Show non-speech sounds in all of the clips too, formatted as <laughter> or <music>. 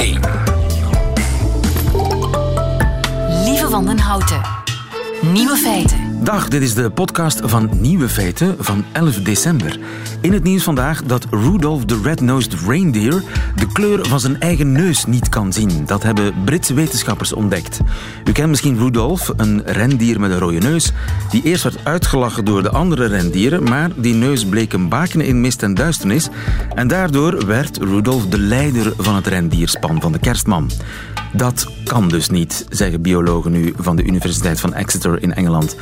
1. Lieve Wandenhouten. Nieuwe feiten. Dag, dit is de podcast van Nieuwe Feiten van 11 december. In het nieuws vandaag dat Rudolph the Red-Nosed Reindeer de kleur van zijn eigen neus niet kan zien. Dat hebben Britse wetenschappers ontdekt. U kent misschien Rudolph, een rendier met een rode neus, die eerst werd uitgelachen door de andere rendieren, maar die neus bleek een baken in mist en duisternis en daardoor werd Rudolph de leider van het rendierspan van de kerstman. Dat kan dus niet, zeggen biologen nu van de Universiteit van Exeter in Engeland.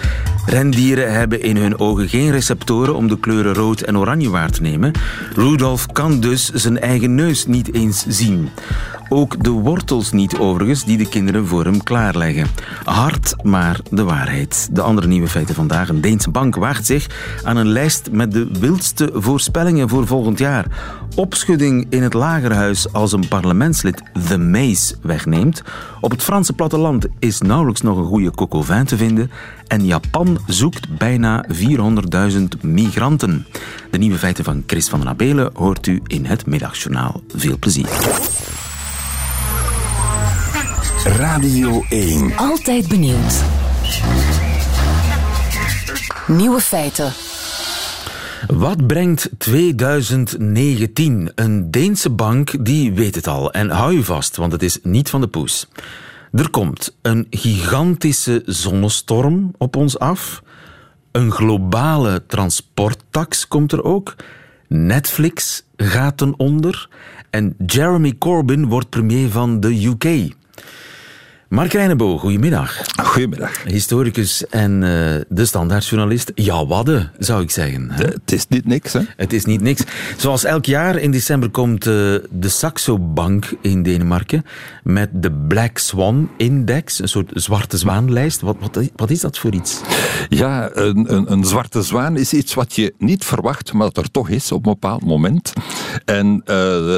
Rendieren hebben in hun ogen geen receptoren om de kleuren rood en oranje waar te nemen. Rudolph kan dus zijn eigen neus niet eens zien. Ook de wortels niet overigens, die de kinderen voor hem klaarleggen. Hard, maar de waarheid. De andere nieuwe feiten vandaag. Een Deense bank waagt zich aan een lijst met de wildste voorspellingen voor volgend jaar. Opschudding in het lagerhuis als een parlementslid The Maze wegneemt. Op het Franse platteland is nauwelijks nog een goede coco te vinden. En Japan zoekt bijna 400.000 migranten. De nieuwe feiten van Chris van den Abelen hoort u in het middagjournaal. Veel plezier. Radio 1. Altijd benieuwd. Nieuwe feiten. Wat brengt 2019? Een Deense bank die weet het al. En hou je vast, want het is niet van de poes. Er komt een gigantische zonnestorm op ons af. Een globale transporttax komt er ook. Netflix gaat ten onder. En Jeremy Corbyn wordt premier van de UK. Mark Reinebo, goedemiddag. Goedemiddag. Historicus en uh, de standaardjournalist. Ja, wadden, zou ik zeggen. De, het is niet niks, hè? Het is niet niks. Zoals elk jaar in december komt uh, de Saxo Bank in Denemarken met de Black Swan Index, een soort zwarte zwaanlijst. Wat, wat, wat is dat voor iets? Ja, een, een, een, zwarte zwaan is iets wat je niet verwacht, maar dat er toch is op een bepaald moment. En uh,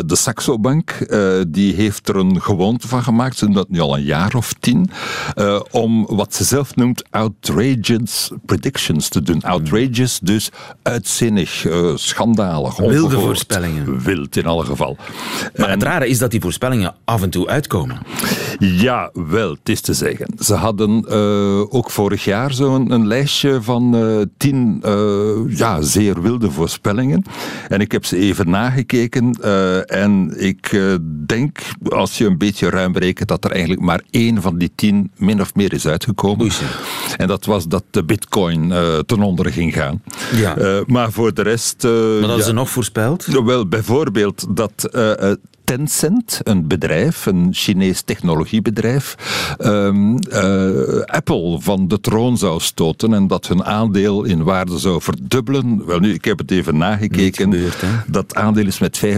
de Saxo Bank die heeft er een gewoonte van gemaakt, ze doen dat nu al een jaar of tien, uh, om wat ze zelf noemt outrageous predictions te doen. Outrageous, dus uitzinnig, uh, schandalig. Wilde voorspellingen. Wild in alle geval. Maar en, het rare is dat die voorspellingen af en toe uitkomen. Ja, wel, het is te zeggen. Ze hadden uh, ook vorig jaar zo'n een lijstje van tien ja, zeer wilde voorspellingen. En ik heb ze even nagekeken en ik denk, als je een beetje ruim berekent, dat er eigenlijk maar één van die tien min of meer is uitgekomen. Oei, en dat was dat de bitcoin uh, ten onder ging gaan. Ja. Uh, maar voor de rest... Uh, maar dat ja, ze nog voorspeld? Wel, bijvoorbeeld dat Tencent, een bedrijf, een Chinees technologiebedrijf, um, uh, Apple van de troon zou stoten en dat hun aandeel in waarde zou verdubbelen. Wel nu, ik heb het even nagekeken. Gebeurd, dat aandeel is met 25%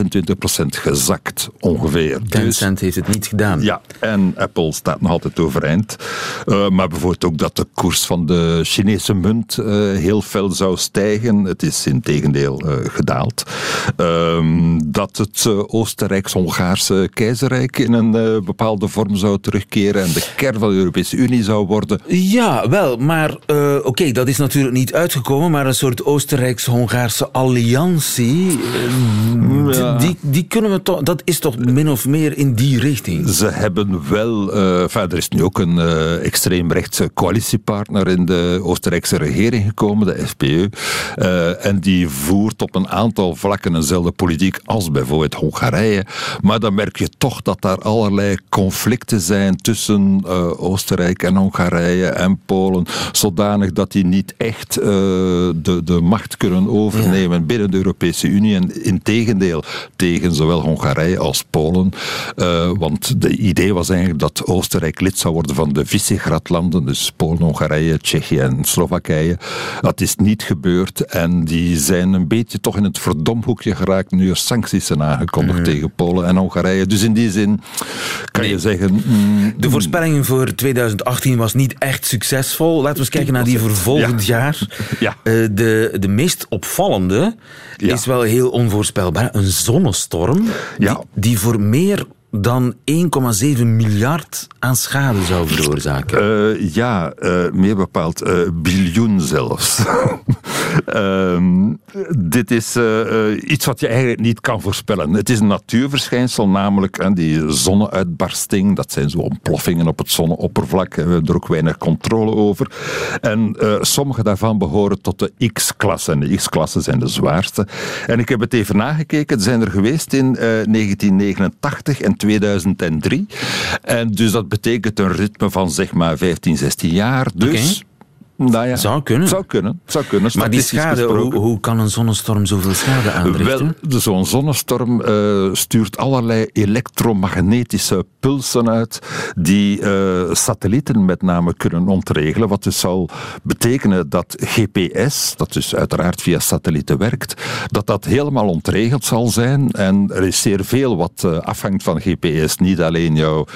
gezakt, ongeveer. Tencent dus, heeft het niet gedaan. Ja, en Apple staat nog altijd overeind. Uh, maar bijvoorbeeld ook dat de koers van de Chinese munt uh, heel fel zou stijgen. Het is in tegendeel gedaald. Um, dat het Oostenrijkse Hongaarse keizerrijk in een uh, bepaalde vorm zou terugkeren en de kern van de Europese Unie zou worden. Ja, wel, maar uh, oké, okay, dat is natuurlijk niet uitgekomen, maar een soort Oostenrijks-Hongaarse alliantie, uh, ja. die, die kunnen we toch, dat is toch min of meer in die richting? Ze hebben wel, er is nu ook een extreemrechtse coalitiepartner in de Oostenrijkse regering gekomen, de FPE, en die voert op een aantal vlakken eenzelfde politiek als bijvoorbeeld Hongarije. Maar dan merk je toch dat daar allerlei conflicten zijn tussen uh, Oostenrijk en Hongarije en Polen, zodanig dat die niet echt uh, de, de macht kunnen overnemen ja. binnen de Europese Unie. En in tegendeel tegen zowel Hongarije als Polen. Uh, want de idee was eigenlijk dat Oostenrijk lid zou worden van de Visegrad-landen, dus Polen, Hongarije, Tsjechië en Slowakije. Dat is niet gebeurd en die zijn een beetje toch in het verdomhoekje geraakt nu er sancties zijn aangekondigd tegen Polen en Hongarije. Dus in die zin kan nee. je zeggen... Mm, de voorspellingen voor 2018 was niet echt succesvol. Laten we eens kijken naar die voor volgend ja. jaar. Ja. Uh, de, de meest opvallende ja. is wel heel onvoorspelbaar. Een zonnestorm ja. die, die voor meer dan 1,7 miljard aan schade zou veroorzaken. Uh, ja, uh, meer bepaald uh, biljoen zelfs. <laughs> Ehm, dit is iets wat je eigenlijk niet kan voorspellen. Het is een natuurverschijnsel, namelijk die zonneuitbarsting. Dat zijn zo ontploffingen op het zonneoppervlak. We hebben er ook weinig controle over. En sommige daarvan behoren tot de X-klasse. En de X-klassen zijn de zwaarste. En ik heb het even nagekeken. Er zijn er geweest in 1989 en 2003. En dus dat betekent een ritme van zeg maar 15, 16 jaar. Dus nou ja, zou kunnen. Zou kunnen. Zou kunnen maar die schade, hoe, hoe, kan een zonnestorm zoveel schade aanrichten? Wel, zo'n zonnestorm uh, stuurt allerlei elektromagnetische pulsen uit die uh, satellieten met name kunnen ontregelen. Wat dus zal betekenen dat GPS, dat dus uiteraard via satellieten werkt, dat dat helemaal ontregeld zal zijn. En er is zeer veel wat uh, afhangt van GPS. Niet alleen jouw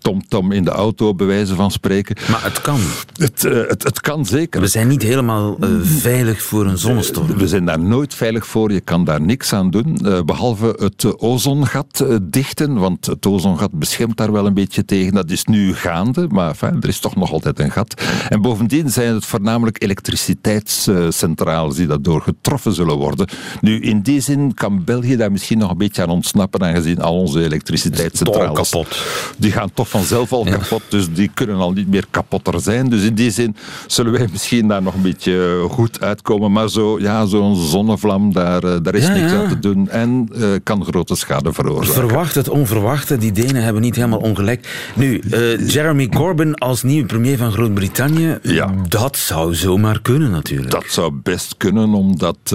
tomtom -tom in de auto, bij wijze van spreken. Maar het kan. Het, het, het kan zeker. We zijn niet helemaal uh, veilig voor een zonnestorm. We zijn daar nooit veilig voor. Je kan daar niks aan doen. Uh, behalve het ozongat uh, dichten. Want het ozongat beschermt daar wel een beetje tegen. Dat is nu gaande. Maar enfin, er is toch nog altijd een gat. En bovendien zijn het voornamelijk elektriciteitscentrales die daardoor getroffen zullen worden. Nu, in die zin kan België daar misschien nog een beetje aan ontsnappen. Aangezien al onze elektriciteitscentrales. kapot. Die gaan toch vanzelf al ja. kapot. Dus die kunnen al niet meer kapotter zijn. Dus in die zin zullen wij misschien daar nog een beetje goed uitkomen. Maar zo, ja, zo'n zonnevlam, daar, eh, daar is Ja, niks ja. aan te doen. En eh, kan grote schade veroorzaken. Verwacht het onverwachte. Die Denen hebben niet helemaal ongelijk. Nu, eh, Jeremy Corbyn als nieuwe premier van Groot-Brittannië. Ja. Dat zou zomaar kunnen natuurlijk. Dat zou best kunnen, omdat eh,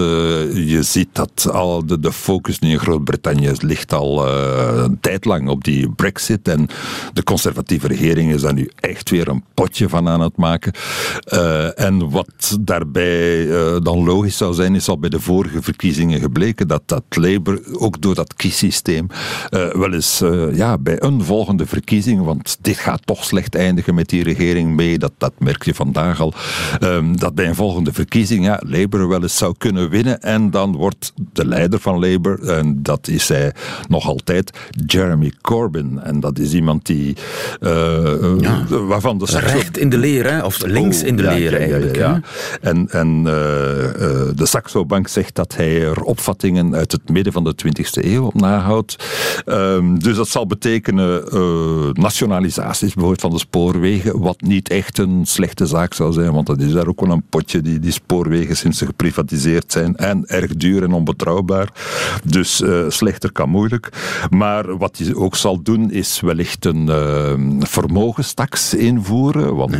je ziet dat al de, de focus nu in Groot-Brittannië ligt al eh, een tijd lang op die brexit. En de conservatieve regering is daar nu echt weer een potje van aan het maken. Eh, en wat daarbij eh, dan logisch zou zijn, is al bij de vorige verkiezingen gebleken dat dat Labour, ook door dat kiessysteem, eh, wel eens ja, bij een volgende verkiezing, want dit gaat toch slecht eindigen met die regering mee, dat, dat merk je vandaag al, ehm, dat bij een volgende verkiezing ja, Labour wel eens zou kunnen winnen en dan wordt de leider van Labour, en dat is hij nog altijd, Jeremy Corbyn. En dat is iemand die, Ja. waarvan de Recht in de leer, hè? of links Oh, in de ja, eigenlijk. ja. En, en eh, eh, de Saxo Bank zegt dat hij er opvattingen uit het midden van de 20e eeuw op nahoudt. Ehm, dus dat zal betekenen eh, nationalisaties bijvoorbeeld van de spoorwegen, wat niet echt een slechte zaak zou zijn, want dat is daar ook wel een potje, die, die spoorwegen sinds ze geprivatiseerd zijn en erg duur en onbetrouwbaar. Dus slechter kan moeilijk. Maar wat hij ook zal doen, is wellicht een eh, vermogenstaks invoeren, want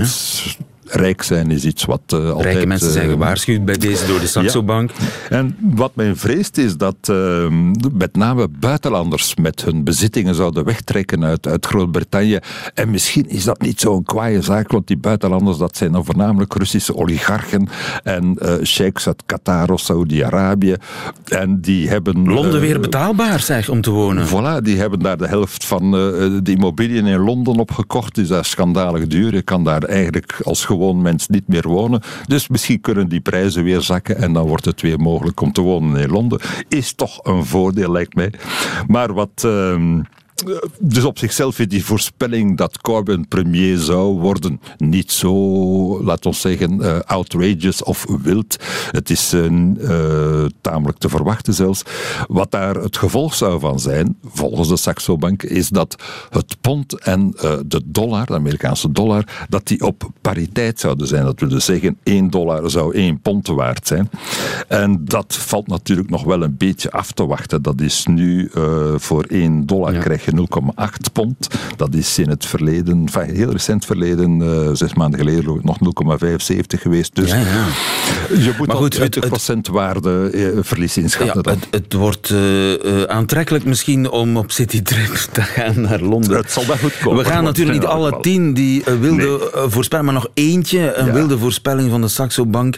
rijk zijn is iets wat eh, altijd... Rijke mensen zijn eh, gewaarschuwd bij deze door de Saxo Bank. en wat men vreest is dat eh, met name buitenlanders met hun bezittingen zouden wegtrekken uit, uit Groot-Brittannië. En misschien is dat niet zo'n kwaaie zaak, want die buitenlanders dat zijn dan voornamelijk Russische oligarchen en eh sheiks uit Qatar of Saudi-Arabië. En die hebben... Londen weer betaalbaar, zeg, om te wonen. Voilà, die hebben daar de helft van de immobiliën in Londen op gekocht. Dat is schandalig duur. Je kan daar eigenlijk als gewoon mens niet meer wonen. Dus misschien kunnen die prijzen weer zakken en dan wordt het weer mogelijk om te wonen in Londen. Is toch een voordeel, lijkt mij. Maar wat... ehm, dus op zichzelf is die voorspelling dat Corbyn premier zou worden niet zo, laat ons zeggen, eh, outrageous of wild. Het is eh, eh, tamelijk te verwachten zelfs. Wat daar het gevolg zou van zijn, volgens de Saxo Bank, is dat het pond en de dollar, de Amerikaanse dollar, dat die op pariteit zouden zijn. Dat wil dus zeggen, 1 dollar zou 1 pond waard zijn. En dat valt natuurlijk nog wel een beetje af te wachten. Dat is nu voor 1 dollar Ja. krijg je 0,8 pond. Dat is in het verleden, enfin, heel recent verleden, eh, zes maanden geleden, nog 0,75 geweest. Dus Ja, ja. je moet Maar al goed, het- 20% waardeverlies inschatten. Ja, het, het wordt eh, eh, aantrekkelijk misschien om op citytrip <laughs> te gaan naar Londen. Het zal wel goed komen. We gaan natuurlijk niet alle tien die eh, wilde Nee. eh, voorspellen, maar nog eentje, een wilde voorspelling van de Saxo Bank.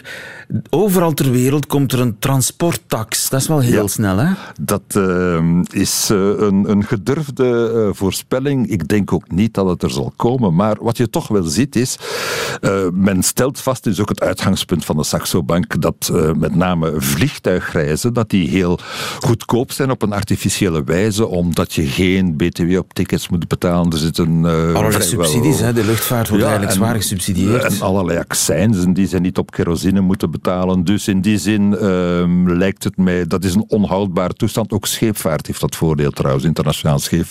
Overal ter wereld komt er een transporttax. Dat is wel heel snel, hè? Dat ehm, is eh, een, een gedurfde uh, voorspelling. Ik denk ook niet dat het er zal komen. Maar wat je toch wel ziet is, uh, men stelt vast, is ook het uitgangspunt van de Saxo Bank, dat uh, met name vliegtuigreizen, dat die heel goedkoop zijn op een artificiële wijze, omdat je geen btw op tickets moet betalen. Er zitten allerlei subsidies, hè? de luchtvaart wordt ja, eigenlijk zwaar gesubsidieerd. En allerlei accijnzen die ze niet op kerosine moeten betalen. Dus in die zin ehm, lijkt het mij, dat is een onhoudbare toestand. Ook scheepvaart heeft dat voordeel trouwens, internationaal scheepvaart.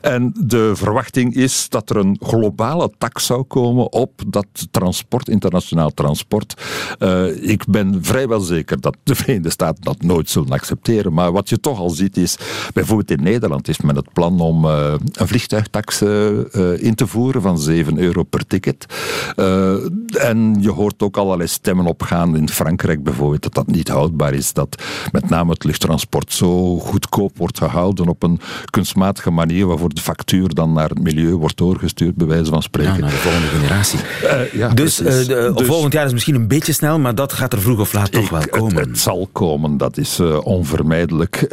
En de verwachting is dat er een globale tax zou komen op dat transport, internationaal transport. Uh, ik ben vrijwel zeker dat de Verenigde Staten dat nooit zullen accepteren. Maar wat je toch al ziet is, bijvoorbeeld in Nederland is men het plan om uh, een vliegtuigtax uh, in te voeren van 7 euro per ticket. en je hoort ook allerlei stemmen opgaan in Frankrijk bijvoorbeeld dat dat niet houdbaar is. Dat met name het luchttransport zo goedkoop wordt gehouden op een kunstmatige manier waarvoor de factuur dan naar het milieu wordt doorgestuurd, bij wijze van spreken. Ja, naar de volgende generatie. Uh, ja, dus, uh, de, dus volgend jaar is misschien een beetje snel, maar dat gaat er vroeg of laat toch wel komen. Het, het, zal komen, dat is uh, onvermijdelijk.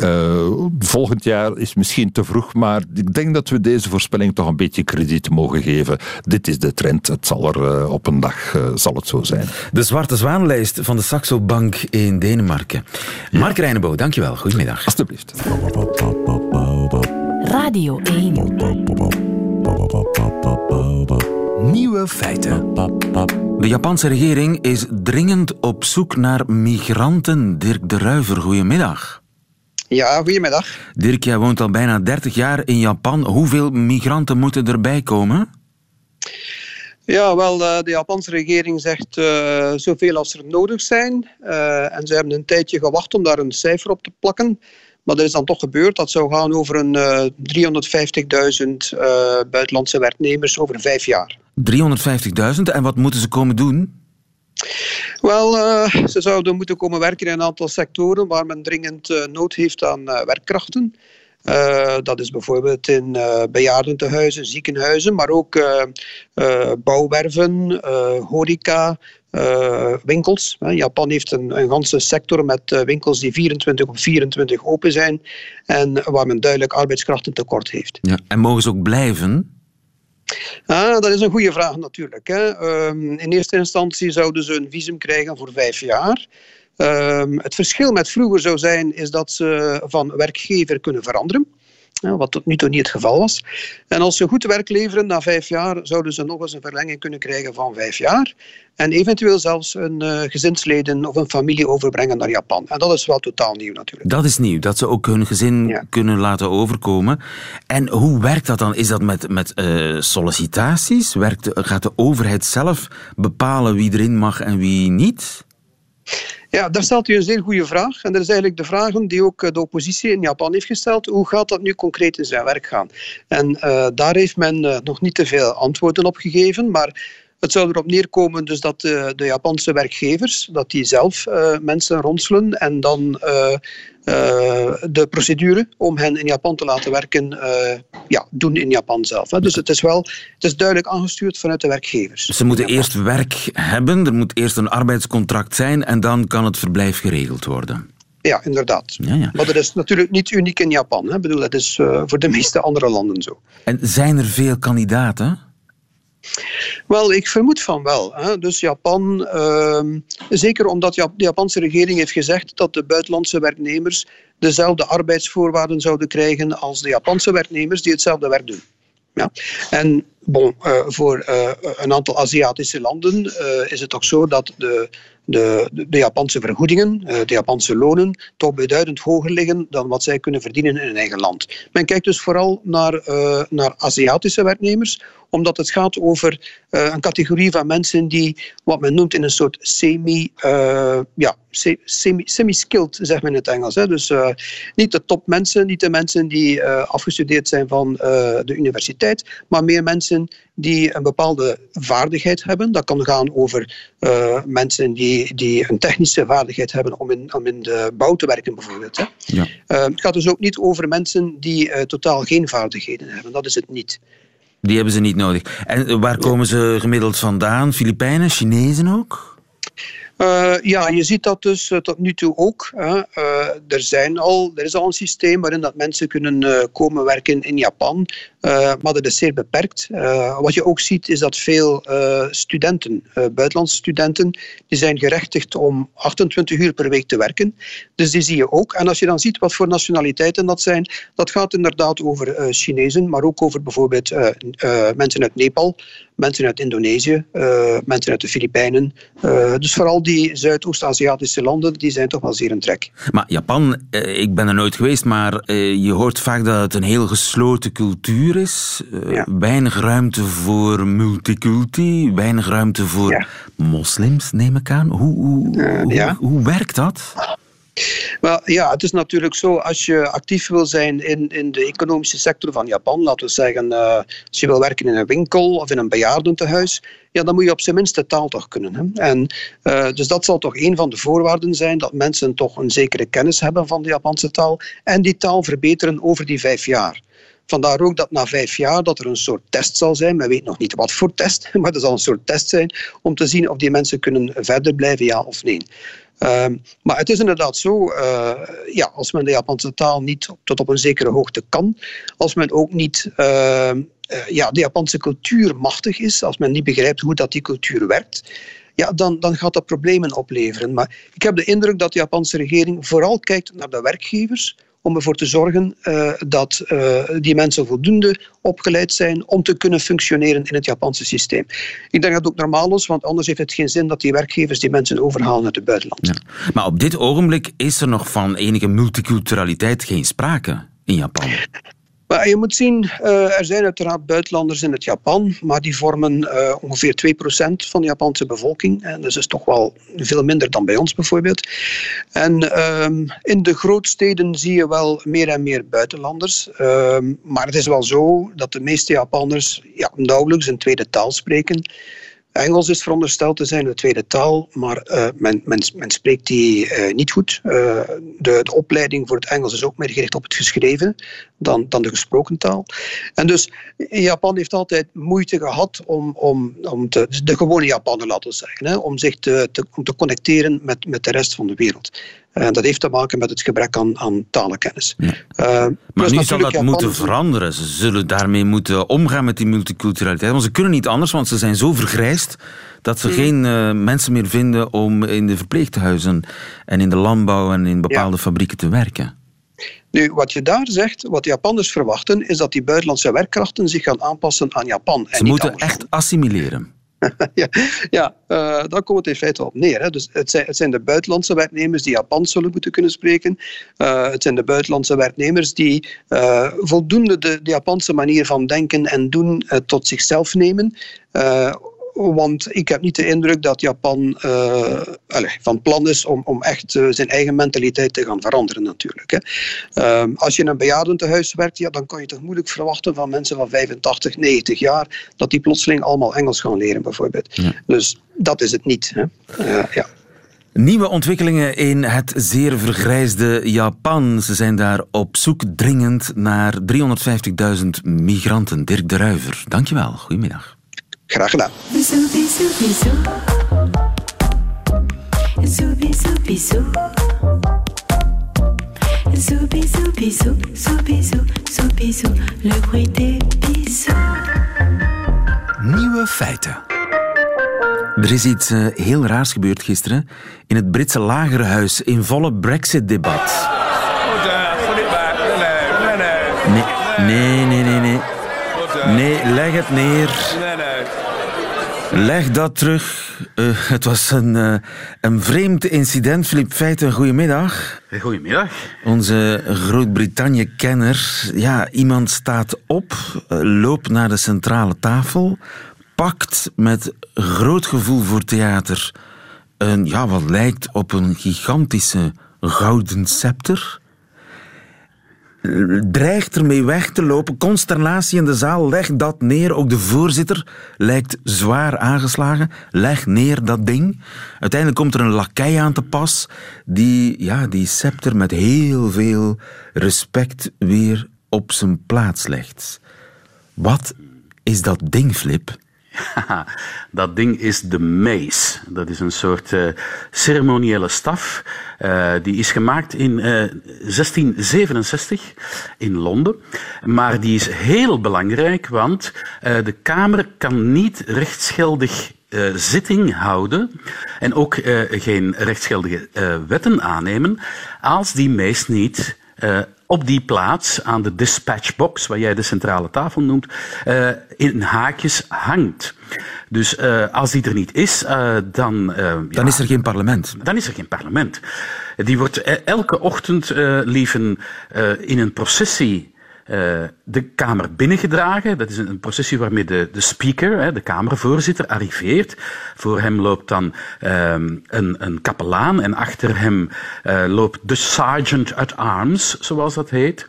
volgend jaar is misschien te vroeg, maar ik denk dat we deze voorspelling toch een beetje krediet mogen geven. Dit is de trend. Het zal er op een dag zal het zo zijn. De Zwarte Zwaanlijst van de Saxo Bank in Denemarken. Ja. Mark Reinebo, dankjewel. Goedemiddag. Alsjeblieft. Radio 1. Nieuwe feiten. De Japanse regering is dringend op zoek naar migranten. Dirk de Ruiver, goedemiddag. Ja, goedemiddag. Dirk, jij woont al bijna 30 jaar in Japan. Hoeveel migranten moeten erbij komen? Ja, wel, eh, de Japanse regering zegt uh, zoveel als er nodig zijn. Uh, en ze hebben een tijdje gewacht om daar een cijfer op te plakken. Maar dat is dan toch gebeurd. Dat zou gaan over een uh, 350.000 buitenlandse werknemers over vijf jaar. 350.000? En wat moeten ze komen doen? Wel, ze zouden moeten komen werken in een aantal sectoren waar men dringend nood heeft aan werkkrachten. Uh, dat is bijvoorbeeld in uh, bejaardentehuizen, ziekenhuizen, maar ook uh, bouwwerven, horeca, winkels. Japan heeft een, een ganse sector met winkels die 24 op 24 open zijn en waar men duidelijk arbeidskrachten tekort heeft. Ja, en mogen ze ook blijven? Ah, dat is een goede vraag natuurlijk. Hè. Um, in eerste instantie zouden ze een visum krijgen voor vijf jaar. Um, het verschil met vroeger zou zijn is dat ze van werkgever kunnen veranderen. Wat tot nu toe niet het geval was. En als ze goed werk leveren na vijf jaar, zouden ze nog eens een verlenging kunnen krijgen van vijf jaar. En eventueel zelfs een uh, gezinsleden of een familie overbrengen naar Japan. En dat is wel totaal nieuw natuurlijk. Dat is nieuw, dat ze ook hun gezin kunnen laten overkomen. En hoe werkt dat dan? Is dat met, met uh, sollicitaties? Werkt, gaat de overheid zelf bepalen wie erin mag en wie niet? Ja, daar stelt u een zeer goede vraag. En dat is eigenlijk de vraag die ook eh, de oppositie in Japan heeft gesteld. Hoe gaat dat nu concreet in zijn werk gaan? En uh, daar heeft men uh, nog niet te veel antwoorden op gegeven. Maar het zou erop neerkomen dus dat de, de Japanse werkgevers dat die zelf uh, mensen ronselen en dan uh, uh, de procedure om hen in Japan te laten werken ja, doen in Japan zelf. Hè. Dus het is wel het is duidelijk aangestuurd vanuit de werkgevers. Ze moeten eerst werk hebben, er moet eerst een arbeidscontract zijn en dan kan het verblijf geregeld worden. Ja, inderdaad. Ja, ja. Maar dat is natuurlijk niet uniek in Japan. Hè. Ik bedoel, dat is voor de meeste andere landen zo. En zijn er veel kandidaten? Wel, ik vermoed van wel. Hè. Dus Japan, uh, zeker omdat de Japanse regering heeft gezegd dat de buitenlandse werknemers dezelfde arbeidsvoorwaarden zouden krijgen als de Japanse werknemers die hetzelfde werk doen. Ja. En bon, uh, voor uh, een aantal Aziatische landen uh, is het toch zo dat de, de, de Japanse vergoedingen, de Japanse lonen, toch beduidend hoger liggen dan wat zij kunnen verdienen in hun eigen land. Men kijkt dus vooral naar, naar Aziatische werknemers, omdat het gaat over een categorie van mensen die wat men noemt in een soort semi, ja, semi, semi-skilled, zeg men in het Engels. Hè. Dus niet de topmensen, niet de mensen die afgestudeerd zijn van de universiteit, maar meer mensen die een bepaalde vaardigheid hebben. Dat kan gaan over mensen die, die een technische vaardigheid hebben om in, om in de bouw te werken, bijvoorbeeld. Hè. Ja. het gaat dus ook niet over mensen die totaal geen vaardigheden hebben. Dat is het niet. Die hebben ze niet nodig. En waar komen ze gemiddeld vandaan? Filipijnen, Chinezen ook? Uh, ja, je ziet dat dus uh, tot nu toe ook. Uh, er, zijn al, er is al een systeem waarin dat mensen kunnen komen werken in Japan, maar dat is zeer beperkt. wat je ook ziet is dat veel studenten, buitenlandse studenten, die zijn gerechtigd om 28 uur per week te werken. Dus die zie je ook. En als je dan ziet wat voor nationaliteiten dat zijn, dat gaat inderdaad over Chinezen, maar ook over bijvoorbeeld mensen uit Nepal, mensen uit Indonesië, mensen uit de Filipijnen. dus vooral die Zuidoost-Aziatische landen die zijn toch wel zeer een trek. Maar Japan, eh, ik ben er nooit geweest, maar eh, je hoort vaak dat het een heel gesloten cultuur is. Eh, weinig ruimte voor multiculti, weinig ruimte voor moslims, neem ik aan. Hoe, hoe, hoe, hoe werkt dat? Wel, ja, het is natuurlijk zo, als je actief wil zijn in, in de economische sector van Japan, laten we zeggen, uh, als je wil werken in een winkel of in een bejaardentehuis, ja, dan moet je op zijn minst de taal toch kunnen. Hè? En, uh, dus dat zal toch een van de voorwaarden zijn, dat mensen toch een zekere kennis hebben van de Japanse taal en die taal verbeteren over die vijf jaar. Vandaar ook dat na vijf jaar dat er een soort test zal zijn. Men weet nog niet wat voor test, <laughs> maar er zal een soort test zijn om te zien of die mensen kunnen verder blijven, ja of nee. Ehm, maar het is inderdaad zo, uh, ja, als men de Japanse taal niet tot op een zekere hoogte kan, als men ook niet uh, ja, de Japanse cultuur machtig is, als men niet begrijpt hoe dat die cultuur werkt, ja, dan, dan gaat dat problemen opleveren. Maar ik heb de indruk dat de Japanse regering vooral kijkt naar de werkgevers om ervoor te zorgen uh, dat uh, die mensen voldoende opgeleid zijn om te kunnen functioneren in het Japanse systeem. Ik denk dat het ook normaal is, want anders heeft het geen zin dat die werkgevers die mensen overhalen naar het buitenland. Ja. Maar op dit ogenblik is er nog van enige multiculturaliteit geen sprake in Japan. Maar je moet zien, uh, er zijn uiteraard buitenlanders in het Japan, maar die vormen uh, ongeveer 2% van de Japanse bevolking. En dus is toch wel veel minder dan bij ons bijvoorbeeld. En uh, in de grootsteden zie je wel meer en meer buitenlanders. Ehm, maar het is wel zo dat de meeste Japanners ja, nauwelijks een tweede taal spreken. Engels is verondersteld te zijn de tweede taal, maar uh, men, men, men, spreekt die uh, niet goed. Uh, de, de, opleiding voor het Engels is ook meer gericht op het geschreven dan, dan de gesproken taal. En dus Japan heeft altijd moeite gehad om, om, om te, de gewone Japaner, laten we zeggen, hè, om zich te, te, om te connecteren met, met de rest van de wereld. En dat heeft te maken met het gebrek aan, aan talenkennis. Ja. Uh, maar nu zal dat Japan... moeten veranderen. Ze zullen daarmee moeten omgaan met die multiculturaliteit. Want ze kunnen niet anders, want ze zijn zo vergrijsd dat ze hmm. geen uh, mensen meer vinden om in de verpleeghuizen en in de landbouw en in bepaalde ja. fabrieken te werken. Nu, wat je daar zegt, wat de Japanners verwachten, is dat die buitenlandse werkkrachten zich gaan aanpassen aan Japan. Ze moeten echt assimileren. <laughs> ja, ja uh, daar komt het in feite op neer. Hè. Dus het, zijn, het zijn de buitenlandse werknemers die Japans zullen moeten kunnen spreken. Uh, het zijn de buitenlandse werknemers die uh, voldoende de, de, Japanse manier van denken en doen tot zichzelf nemen want ik heb niet de indruk dat Japan uh, allez, van plan is om, om echt uh, zijn eigen mentaliteit te gaan veranderen natuurlijk. Hè. Uh, als je in een bejaardentehuis werkt, ja, dan kan je toch moeilijk verwachten van mensen van 85, 90 jaar dat die plotseling allemaal Engels gaan leren bijvoorbeeld. Ja. Dus dat is het niet. Hè. Eh, ja. Nieuwe ontwikkelingen in het zeer vergrijsde Japan. Ze zijn daar op zoek dringend naar 350.000 migranten. Dirk de Ruiver, dankjewel. Goedemiddag. Graag gedaan. Nieuwe feiten. Er is iets uh, heel raars gebeurd gisteren in het Britse lagerhuis in volle Brexit-debat. Nee, nee, nee, nee. Nee, leg het neer. Leg dat terug. Uh, het was een, uh, een vreemd incident. Filip Feiten, goedemiddag. Goedemiddag. Onze Groot-Brittannië-kenner. Ja, iemand staat op, uh, loopt naar de centrale tafel, pakt met groot gevoel voor theater een, ja, wat lijkt op een gigantische gouden scepter dreigt ermee weg te lopen. Consternatie in de zaal. Leg dat neer. Ook de voorzitter lijkt zwaar aangeslagen. Leg neer dat ding. Uiteindelijk komt er een lakij aan te pas die ja, die scepter met heel veel respect weer op zijn plaats legt. Wat is dat ding, Flip? <laughs> dat ding is de mace. Dat is een soort uh, ceremoniële staf. Uh, die is gemaakt in uh, 1667 in Londen. Maar die is heel belangrijk, want de Kamer kan niet rechtsgeldig zitting houden en ook geen rechtsgeldige wetten aannemen als die meest niet op die plaats aan de dispatchbox, wat jij de centrale tafel noemt, in haakjes hangt. Dus als die er niet is, dan... dan ja, is er geen parlement. Dan is er geen parlement. Die wordt elke ochtend lieven in een processie uh, de Kamer binnengedragen. Dat is een, processie waarmee de, de speaker, de Kamervoorzitter, arriveert. Voor hem loopt dan um, een, een kapelaan en achter hem uh, loopt de sergeant at arms, zoals dat heet.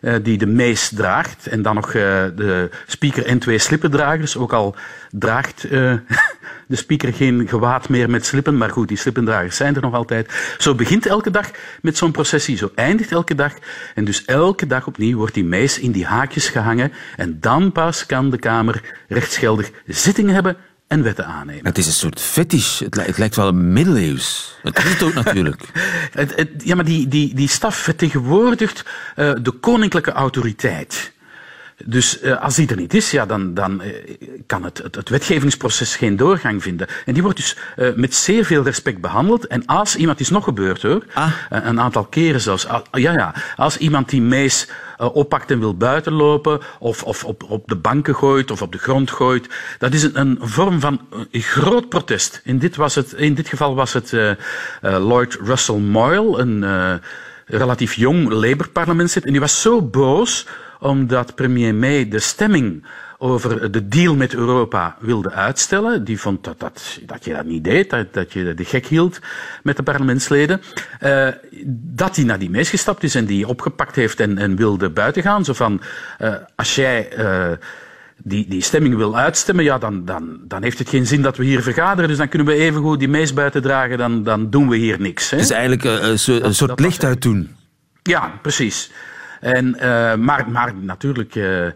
Uh, die de mees draagt. En dan nog de speaker en twee slippendragers. Ook al draagt <laughs> de speaker geen gewaad meer met slippen, maar goed, die slippendragers zijn er nog altijd. Zo begint elke dag met zo'n processie, zo eindigt elke dag. En dus elke dag opnieuw wordt die meis in die haakjes gehangen en dan pas kan de Kamer rechtsgeldig zittingen hebben en wetten aannemen. Het is een soort fetish. Het, lijkt wel middeleeuws. Het is het ook natuurlijk. <laughs> het, ja, maar die, die, die staf vertegenwoordigt uh, de koninklijke autoriteit. Dus uh, als die er niet is, ja, dan, dan uh, kan het, het, het, wetgevingsproces geen doorgang vinden. En die wordt dus uh, met zeer veel respect behandeld. En als iemand, is nog gebeurd hoor, ah. een aantal keren zelfs. ja, ja, als iemand die mees oppakt en wil buitenlopen, of, of op, op de banken gooit, of op de grond gooit, dat is een, een vorm van groot protest. In dit, was het, in dit geval was het Lloyd Russell Moyle, een relatief jong Labour-parlementslid. En die was zo boos omdat premier May de stemming over de deal met Europa wilde uitstellen. Die vond dat, dat, dat je dat niet deed, dat, dat je de gek hield met de parlementsleden. Uh, dat hij naar die mees gestapt is en die opgepakt heeft en, en wilde buiten gaan. Zo van, uh, als jij... Uh, die, die stemming wil uitstemmen, ja, dan, dan, dan heeft het geen zin dat we hier vergaderen. Dus dan kunnen we even goed die mees buiten dragen, dan, dan doen we hier niks. Hè? Het is eigenlijk een, een soort licht uit doen. Ja, precies. En, uh, maar, maar natuurlijk, uh,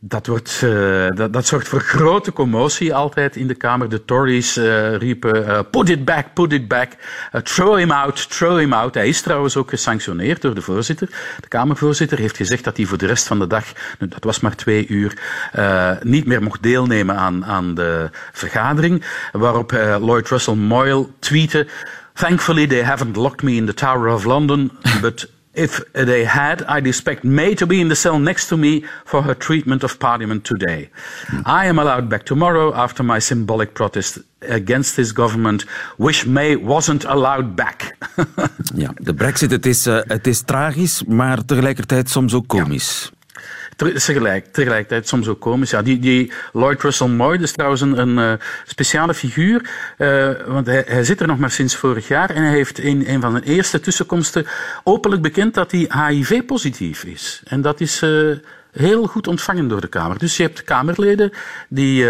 dat, wordt, uh, dat, dat, zorgt voor grote commotie altijd in de Kamer. De Tories riepen: put it back, put it back, throw him out, throw him out. Hij is trouwens ook gesanctioneerd door de voorzitter. De Kamervoorzitter heeft gezegd dat hij voor de rest van de dag, dat was maar twee uur, niet meer mocht deelnemen aan, aan de vergadering. Waarop Lloyd Russell Moyle tweette. Thankfully, they haven't locked me in the Tower of London, but If they had, I'd expect May to be in the cell next to me for her treatment of Parliament today. I am allowed back tomorrow after my symbolic protest against this government, which May wasn't allowed back. <laughs> ja, de brexit, het is, uh, het is tragisch, maar tegelijkertijd soms ook komisch. Ja tegelijk, tegelijkertijd soms ook komisch. Ja, die, die Lloyd Russell Moy is trouwens een, een uh, speciale figuur, uh, want hij, hij, zit er nog maar sinds vorig jaar en hij heeft in een van zijn eerste tussenkomsten openlijk bekend dat hij HIV-positief is. En dat is uh, heel goed ontvangen door de Kamer. Dus je hebt Kamerleden die,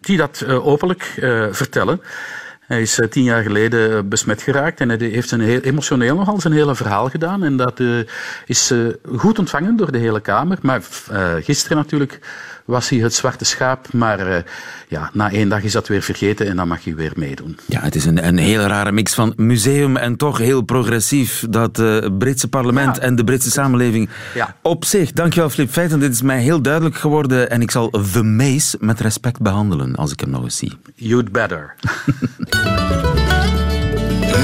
die dat openlijk vertellen. Hij is uh, tien jaar geleden uh, besmet geraakt en hij heeft een heel, emotioneel nogal zijn hele verhaal gedaan. En dat uh, is goed ontvangen door de hele Kamer. Maar gisteren natuurlijk was hij het zwarte schaap. Maar uh, ja, na één dag is dat weer vergeten en dan mag hij weer meedoen. Ja, het is een, een hele rare mix van museum en toch heel progressief. Dat uh, Britse parlement en de Britse samenleving ja. op zich. Dankjewel Flip Feiten, dit is mij heel duidelijk geworden. En ik zal The Mace met respect behandelen als ik hem nog eens zie. You'd better. <laughs>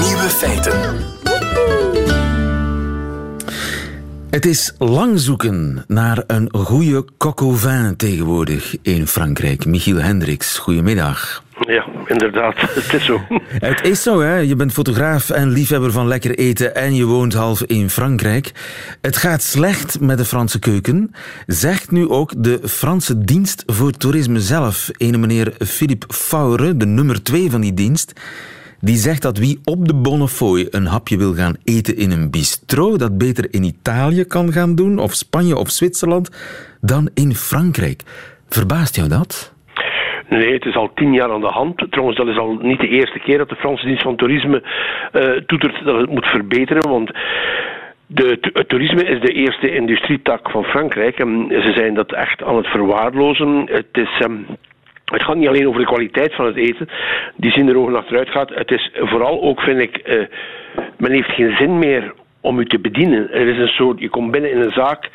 Nieuwe feiten. Het is lang zoeken naar een goede coq au vin tegenwoordig in Frankrijk. Michiel Hendricks, goedemiddag. Ja, inderdaad. <laughs> Het is zo. Het is zo, hè. Je bent fotograaf en liefhebber van lekker eten en je woont half in Frankrijk. Het gaat slecht met de Franse keuken, zegt nu ook de Franse dienst voor toerisme zelf. Ene meneer Philippe Faure, de nummer twee van die dienst, die zegt dat wie op de Bonnefoy een hapje wil gaan eten in een bistro, dat beter in Italië kan gaan doen, of Spanje of Zwitserland, dan in Frankrijk. Verbaast jou dat? Nee, het is al tien jaar aan de hand. Trouwens, dat is al niet de eerste keer dat de Franse dienst van toerisme uh, toetert dat het moet verbeteren, want de, het toerisme is de eerste industrietak van Frankrijk en ze zijn dat echt aan het verwaarlozen. Het is... Um, Het gaat niet alleen over de kwaliteit van het eten, die zin er ogen achteruit gaat. Het is vooral ook, vind ik, uh, men heeft geen zin meer om u te bedienen. Er is een soort, je komt binnen in een zaak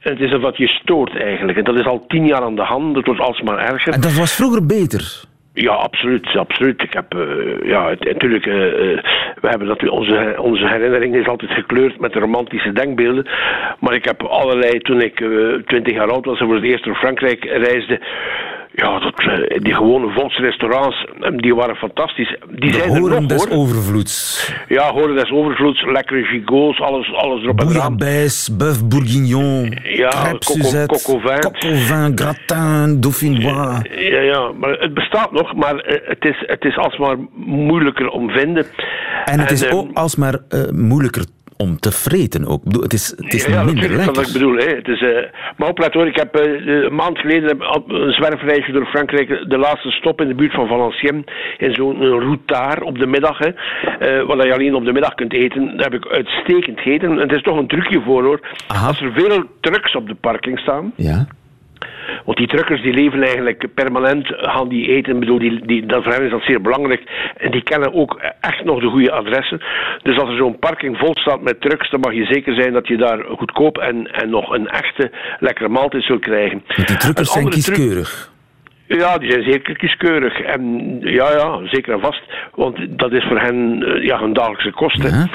en het is een wat je stoort eigenlijk. En dat is al tien jaar aan de hand, het wordt alsmaar erger. En dat was vroeger beter? Ja, absoluut. absoluut. Ik heb, uh, ja, natuurlijk, uh, we hebben dat, onze, onze herinnering is altijd gekleurd met romantische denkbeelden. Maar ik heb allerlei, toen ik twintig jaar oud was en voor het eerst door Frankrijk reisde, ja, dat, eh, die gewone volksrestaurants, eh, die waren fantastisch. Die de zijn horen er nog, des hoor. overvloeds. Ja, horen des overvloeds, lekkere gigots, alles, alles erop en eraan. Bouillabaisse, bœuf bourguignon, ja, crêpes coco, gratin, dauphinois. Ja, ja, maar het bestaat nog, maar eh, het is, het is alsmaar moeilijker om vinden. En het is eh, ook alsmaar uh, moeilijker om te vreten ook. Bedoel, Het is, het is ja, minder natuurlijk, lekker. dat ik bedoel. Hè. Het is, uh, maar oplet hoor, ik heb uh, een maand geleden een zwerfreisje door Frankrijk, de laatste stop in de buurt van Valenciennes, in zo'n routard op de middag, hè, uh, waar je alleen op de middag kunt eten. Daar heb ik uitstekend gegeten. En het is toch een trucje voor hoor. Aha. Als er veel trucks op de parking staan, Ja. Want die truckers die leven eigenlijk permanent, gaan die eten. Ik bedoel, die, die, dat voor hen is dat zeer belangrijk. En die kennen ook echt nog de goede adressen. Dus als er zo'n parking vol staat met trucks, dan mag je zeker zijn dat je daar goedkoop en, en nog een echte lekkere maaltijd zult krijgen. Want die truckers zijn truc- kieskeurig. Ja, die zijn zeker kieskeurig. En ja, ja, zeker en vast. Want dat is voor hen eh, ja, hun dagelijkse kosten. Ja.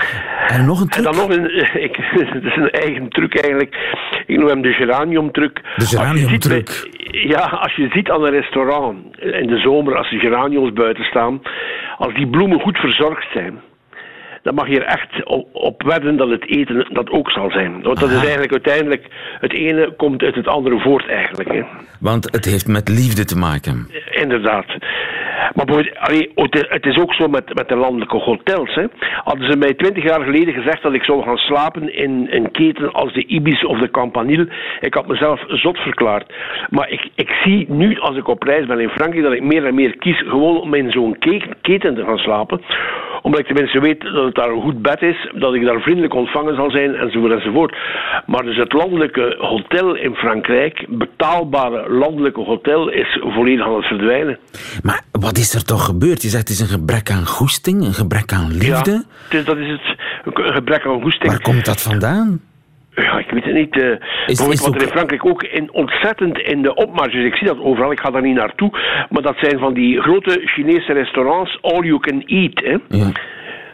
En nog een En truc. dan nog een, <laughs> ik, dat is een eigen truc eigenlijk. Ik noem hem de geraniumtruc. De Als je ziet geraniumtruc. Ja, als je ziet aan een restaurant in de zomer, als de geraniums buiten staan, als die bloemen goed verzorgd zijn, dan mag je er echt op, op wedden dat het eten dat ook zal zijn. Want dat is eigenlijk uiteindelijk, het ene komt uit het andere voort eigenlijk. Hè. Want het heeft met liefde te maken. Inderdaad. Maar allee, het- is ook zo met, met de landelijke hotels. Hè. Hadden ze mij twintig jaar geleden gezegd dat ik zou gaan slapen in een keten als de Ibis of de Campanile, ik had mezelf zot verklaard. Maar ik, ik zie nu, als ik op reis ben in Frankrijk, dat ik meer en meer kies gewoon om in zo'n ke- keten te gaan slapen. Omdat ik tenminste weet dat het daar een goed bed is, dat ik daar vriendelijk ontvangen zal zijn, enzovoort enzovoort. Maar dus het landelijke hotel in Frankrijk, betaalbare landelijke hotel, is volledig aan het verdwijnen. Maar wat is er toch gebeurd? Je zegt het is een gebrek aan goesting, een gebrek aan liefde. Ja, dus dat is het een gebrek aan goesting. Waar komt dat vandaan? Ja, ik weet het niet. eh bijvoorbeeld is wat er in Frankrijk ook in, ontzettend in de opmars is. Ik zie dat overal, ik ga daar niet naartoe. Maar dat zijn van die grote Chinese restaurants, all you can eat. Hè. Ja.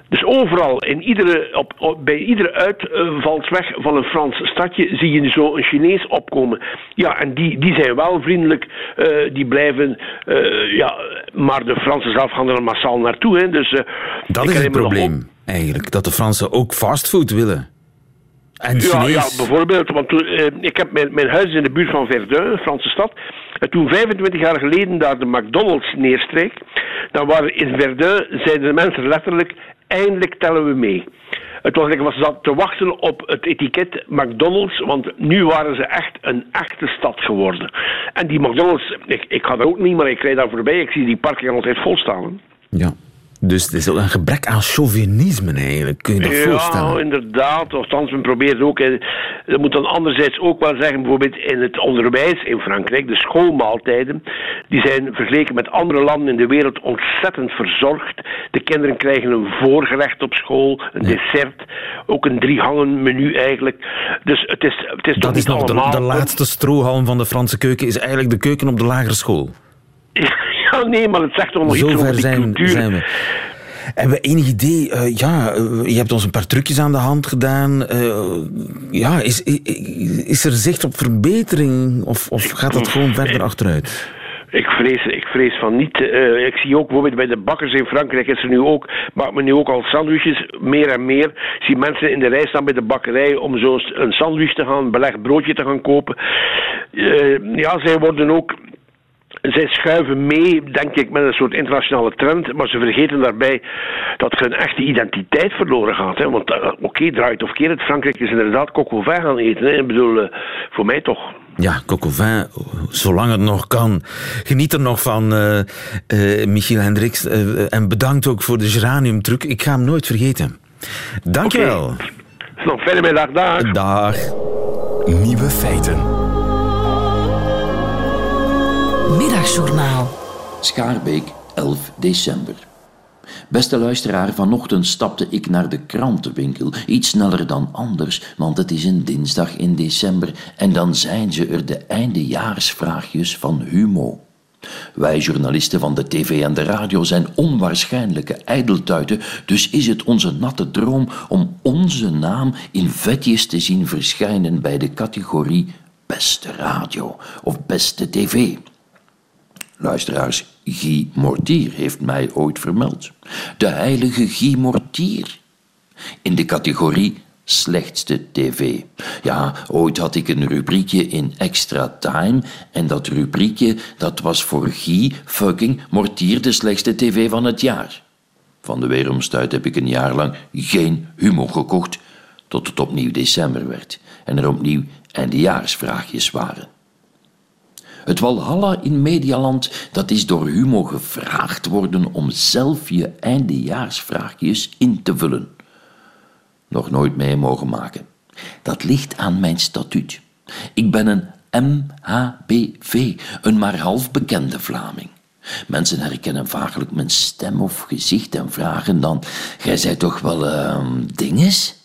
Dus overal, in iedere, op, op- bij iedere uitvalsweg van een Frans stadje, zie je zo een Chinees opkomen. Ja, en die, die zijn wel vriendelijk, eh, die blijven, eh, ja, maar de Fransen zelf gaan er massaal naartoe. Hè. Dus, eh, Dat ik is het probleem, eigenlijk. Dat de Fransen ook fastfood willen. En Ja, ja, bijvoorbeeld, want eh, ik heb mijn, mijn huis is in de buurt van Verdun, een Franse stad. En toen 25 jaar geleden daar de McDonald's neerstreek, dan waren in Verdun, zeiden de mensen letterlijk, eindelijk tellen we mee. Het was, ik was zat te wachten op het etiket McDonald's, want nu waren ze echt een echte stad geworden. En die McDonald's, ik, ik ga daar ook niet, maar ik rijd daar voorbij, ik zie die parking altijd vol staan. Ja. Dus het is ook een gebrek aan chauvinisme eigenlijk. Kun je dat Ja, voorstellen? inderdaad. Althans, men probeert ook. Dat moet dan anderzijds ook wel zeggen, bijvoorbeeld in het onderwijs in Frankrijk, de schoolmaaltijden, die zijn vergeleken met andere landen in de wereld ontzettend verzorgd. De kinderen krijgen een voorgerecht op school, een dessert, ook een driehangen menu eigenlijk. Dus het is, het is toch Dat is niet nog de, de laatste strohalm van de Franse keuken, is eigenlijk de keuken op de lagere school. Ja, nee, maar het zegt toch nog iets over die zijn, cultuur. zijn we. Hebben we enig idee? eh, ja, eh, je hebt ons een paar trucjes aan de hand gedaan. eh, ja, is, is er zicht op verbetering of, of gaat dat gewoon verder achteruit? Ik vrees, ik vrees van niet. Ik zie ook bijvoorbeeld bij de bakkers in Frankrijk is er nu ook, maakt men nu ook al sandwiches, meer en meer. Ik zie mensen in de rij staan bij de bakkerij om zo een sandwich te gaan, belegd broodje te gaan kopen. Ja, zij worden ook zij schuiven mee, denk ik, met een soort internationale trend, maar ze vergeten daarbij dat hun echte identiteit verloren gaat. Hè? Want eh, oké, draait of keer het, Frankrijk is inderdaad coq gaan eten. Hè? Ik bedoel, eh, voor mij toch. Ja, coq au vin, zolang het nog kan. Geniet er nog van, eh, eh, Michiel Hendricks. eh, en bedankt ook voor de geraniumtruc. Ik ga hem nooit vergeten. Dankjewel. Nog fijne middag, dag. Dag. Nieuwe feiten. Middagjournaal. Schaarbeek, 11 december. Beste luisteraar, vanochtend stapte ik naar de krantenwinkel. Iets sneller dan anders, want het is een dinsdag in december en dan zijn ze er de eindejaarsvraagjes van Humo. Wij journalisten van de tv en de radio zijn onwaarschijnlijke ijdeltuiten, dus is het onze natte droom om onze naam in vetjes te zien verschijnen bij de categorie Beste Radio of Beste TV. Luisteraars, Guy Mortier heeft mij ooit vermeld. De heilige Guy Mortier. In de categorie slechtste tv. Ja, ooit had ik een rubriekje in Extra Time en dat rubriekje dat was voor Guy fucking Mortier de slechtste tv van het jaar. Van de weeromstuit heb ik een jaar lang geen humor gekocht, tot het opnieuw december werd en er opnieuw eindejaarsvraagjes waren. Het Walhalla in Medialand, dat is door Humo gevraagd worden om zelf je eindejaarsvraagjes in te vullen. Nog nooit mee mogen maken. Dat ligt aan mijn statuut. Ik ben een MHBV, een maar half bekende Vlaming. Mensen herkennen vaaglijk mijn stem of gezicht en vragen dan: Gij zijt toch wel uh, dinges?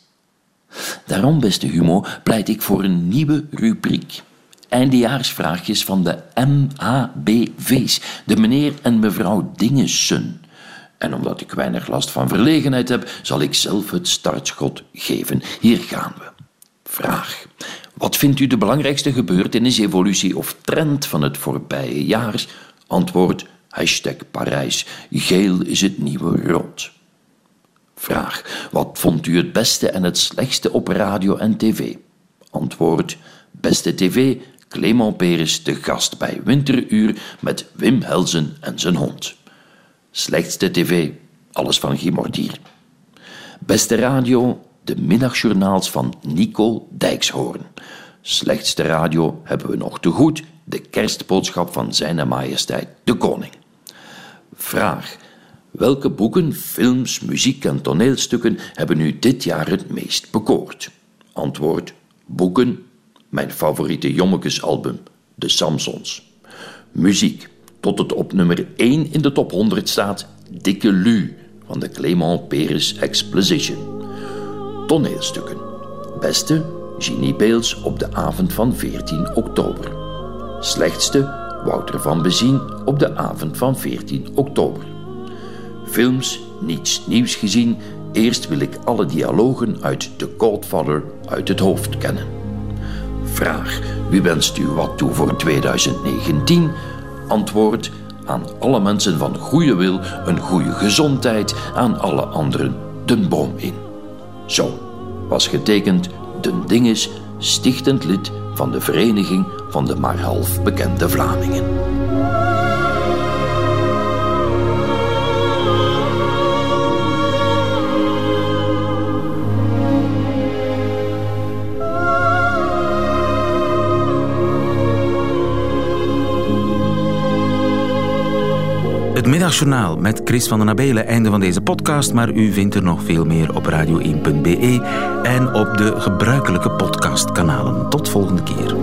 Daarom, beste Humo, pleit ik voor een nieuwe rubriek eindejaarsvraagjes van de MABV's, de meneer en mevrouw Dingessen. En omdat ik weinig last van verlegenheid heb, zal ik zelf het startschot geven. Hier gaan we. Vraag. Wat vindt u de belangrijkste gebeurtenis, evolutie of trend van het voorbije jaar? Antwoord. Hashtag Parijs. Geel is het nieuwe rood. Vraag. Wat vond u het beste en het slechtste op radio en tv? Antwoord. Beste tv, Clement Peres te gast bij Winteruur met Wim Helzen en zijn hond. Slechtste tv, alles van Guy Mortier. Beste radio, de middagjournaals van Nico Dijkshoorn. Slechtste radio hebben we nog te goed, de kerstboodschap van Zijne Majesteit de Koning. Vraag. Welke boeken, films, muziek en toneelstukken hebben u dit jaar het meest bekoord? Antwoord. Boeken, mijn favoriete Jommekesalbum, De Samsons. Muziek, tot het op nummer 1 in de top 100 staat Dikke Lu van de Clément Peres Exposition. Toneelstukken. Beste, Ginny Beels op de avond van 14 oktober. Slechtste, Wouter van Bezien op de avond van 14 oktober. Films, niets nieuws gezien. Eerst wil ik alle dialogen uit The Godfather uit het hoofd kennen. Vraag: Wie wenst u wat toe voor 2019? Antwoord: aan alle mensen van goede wil een goede gezondheid, aan alle anderen de boom in. Zo was getekend Den Dinges, stichtend lid van de Vereniging van de maar half bekende Vlamingen. Middagjournaal met Chris van den Abelen. Einde van deze podcast, maar u vindt er nog veel meer op radio1.be en op de gebruikelijke podcastkanalen. Tot volgende keer.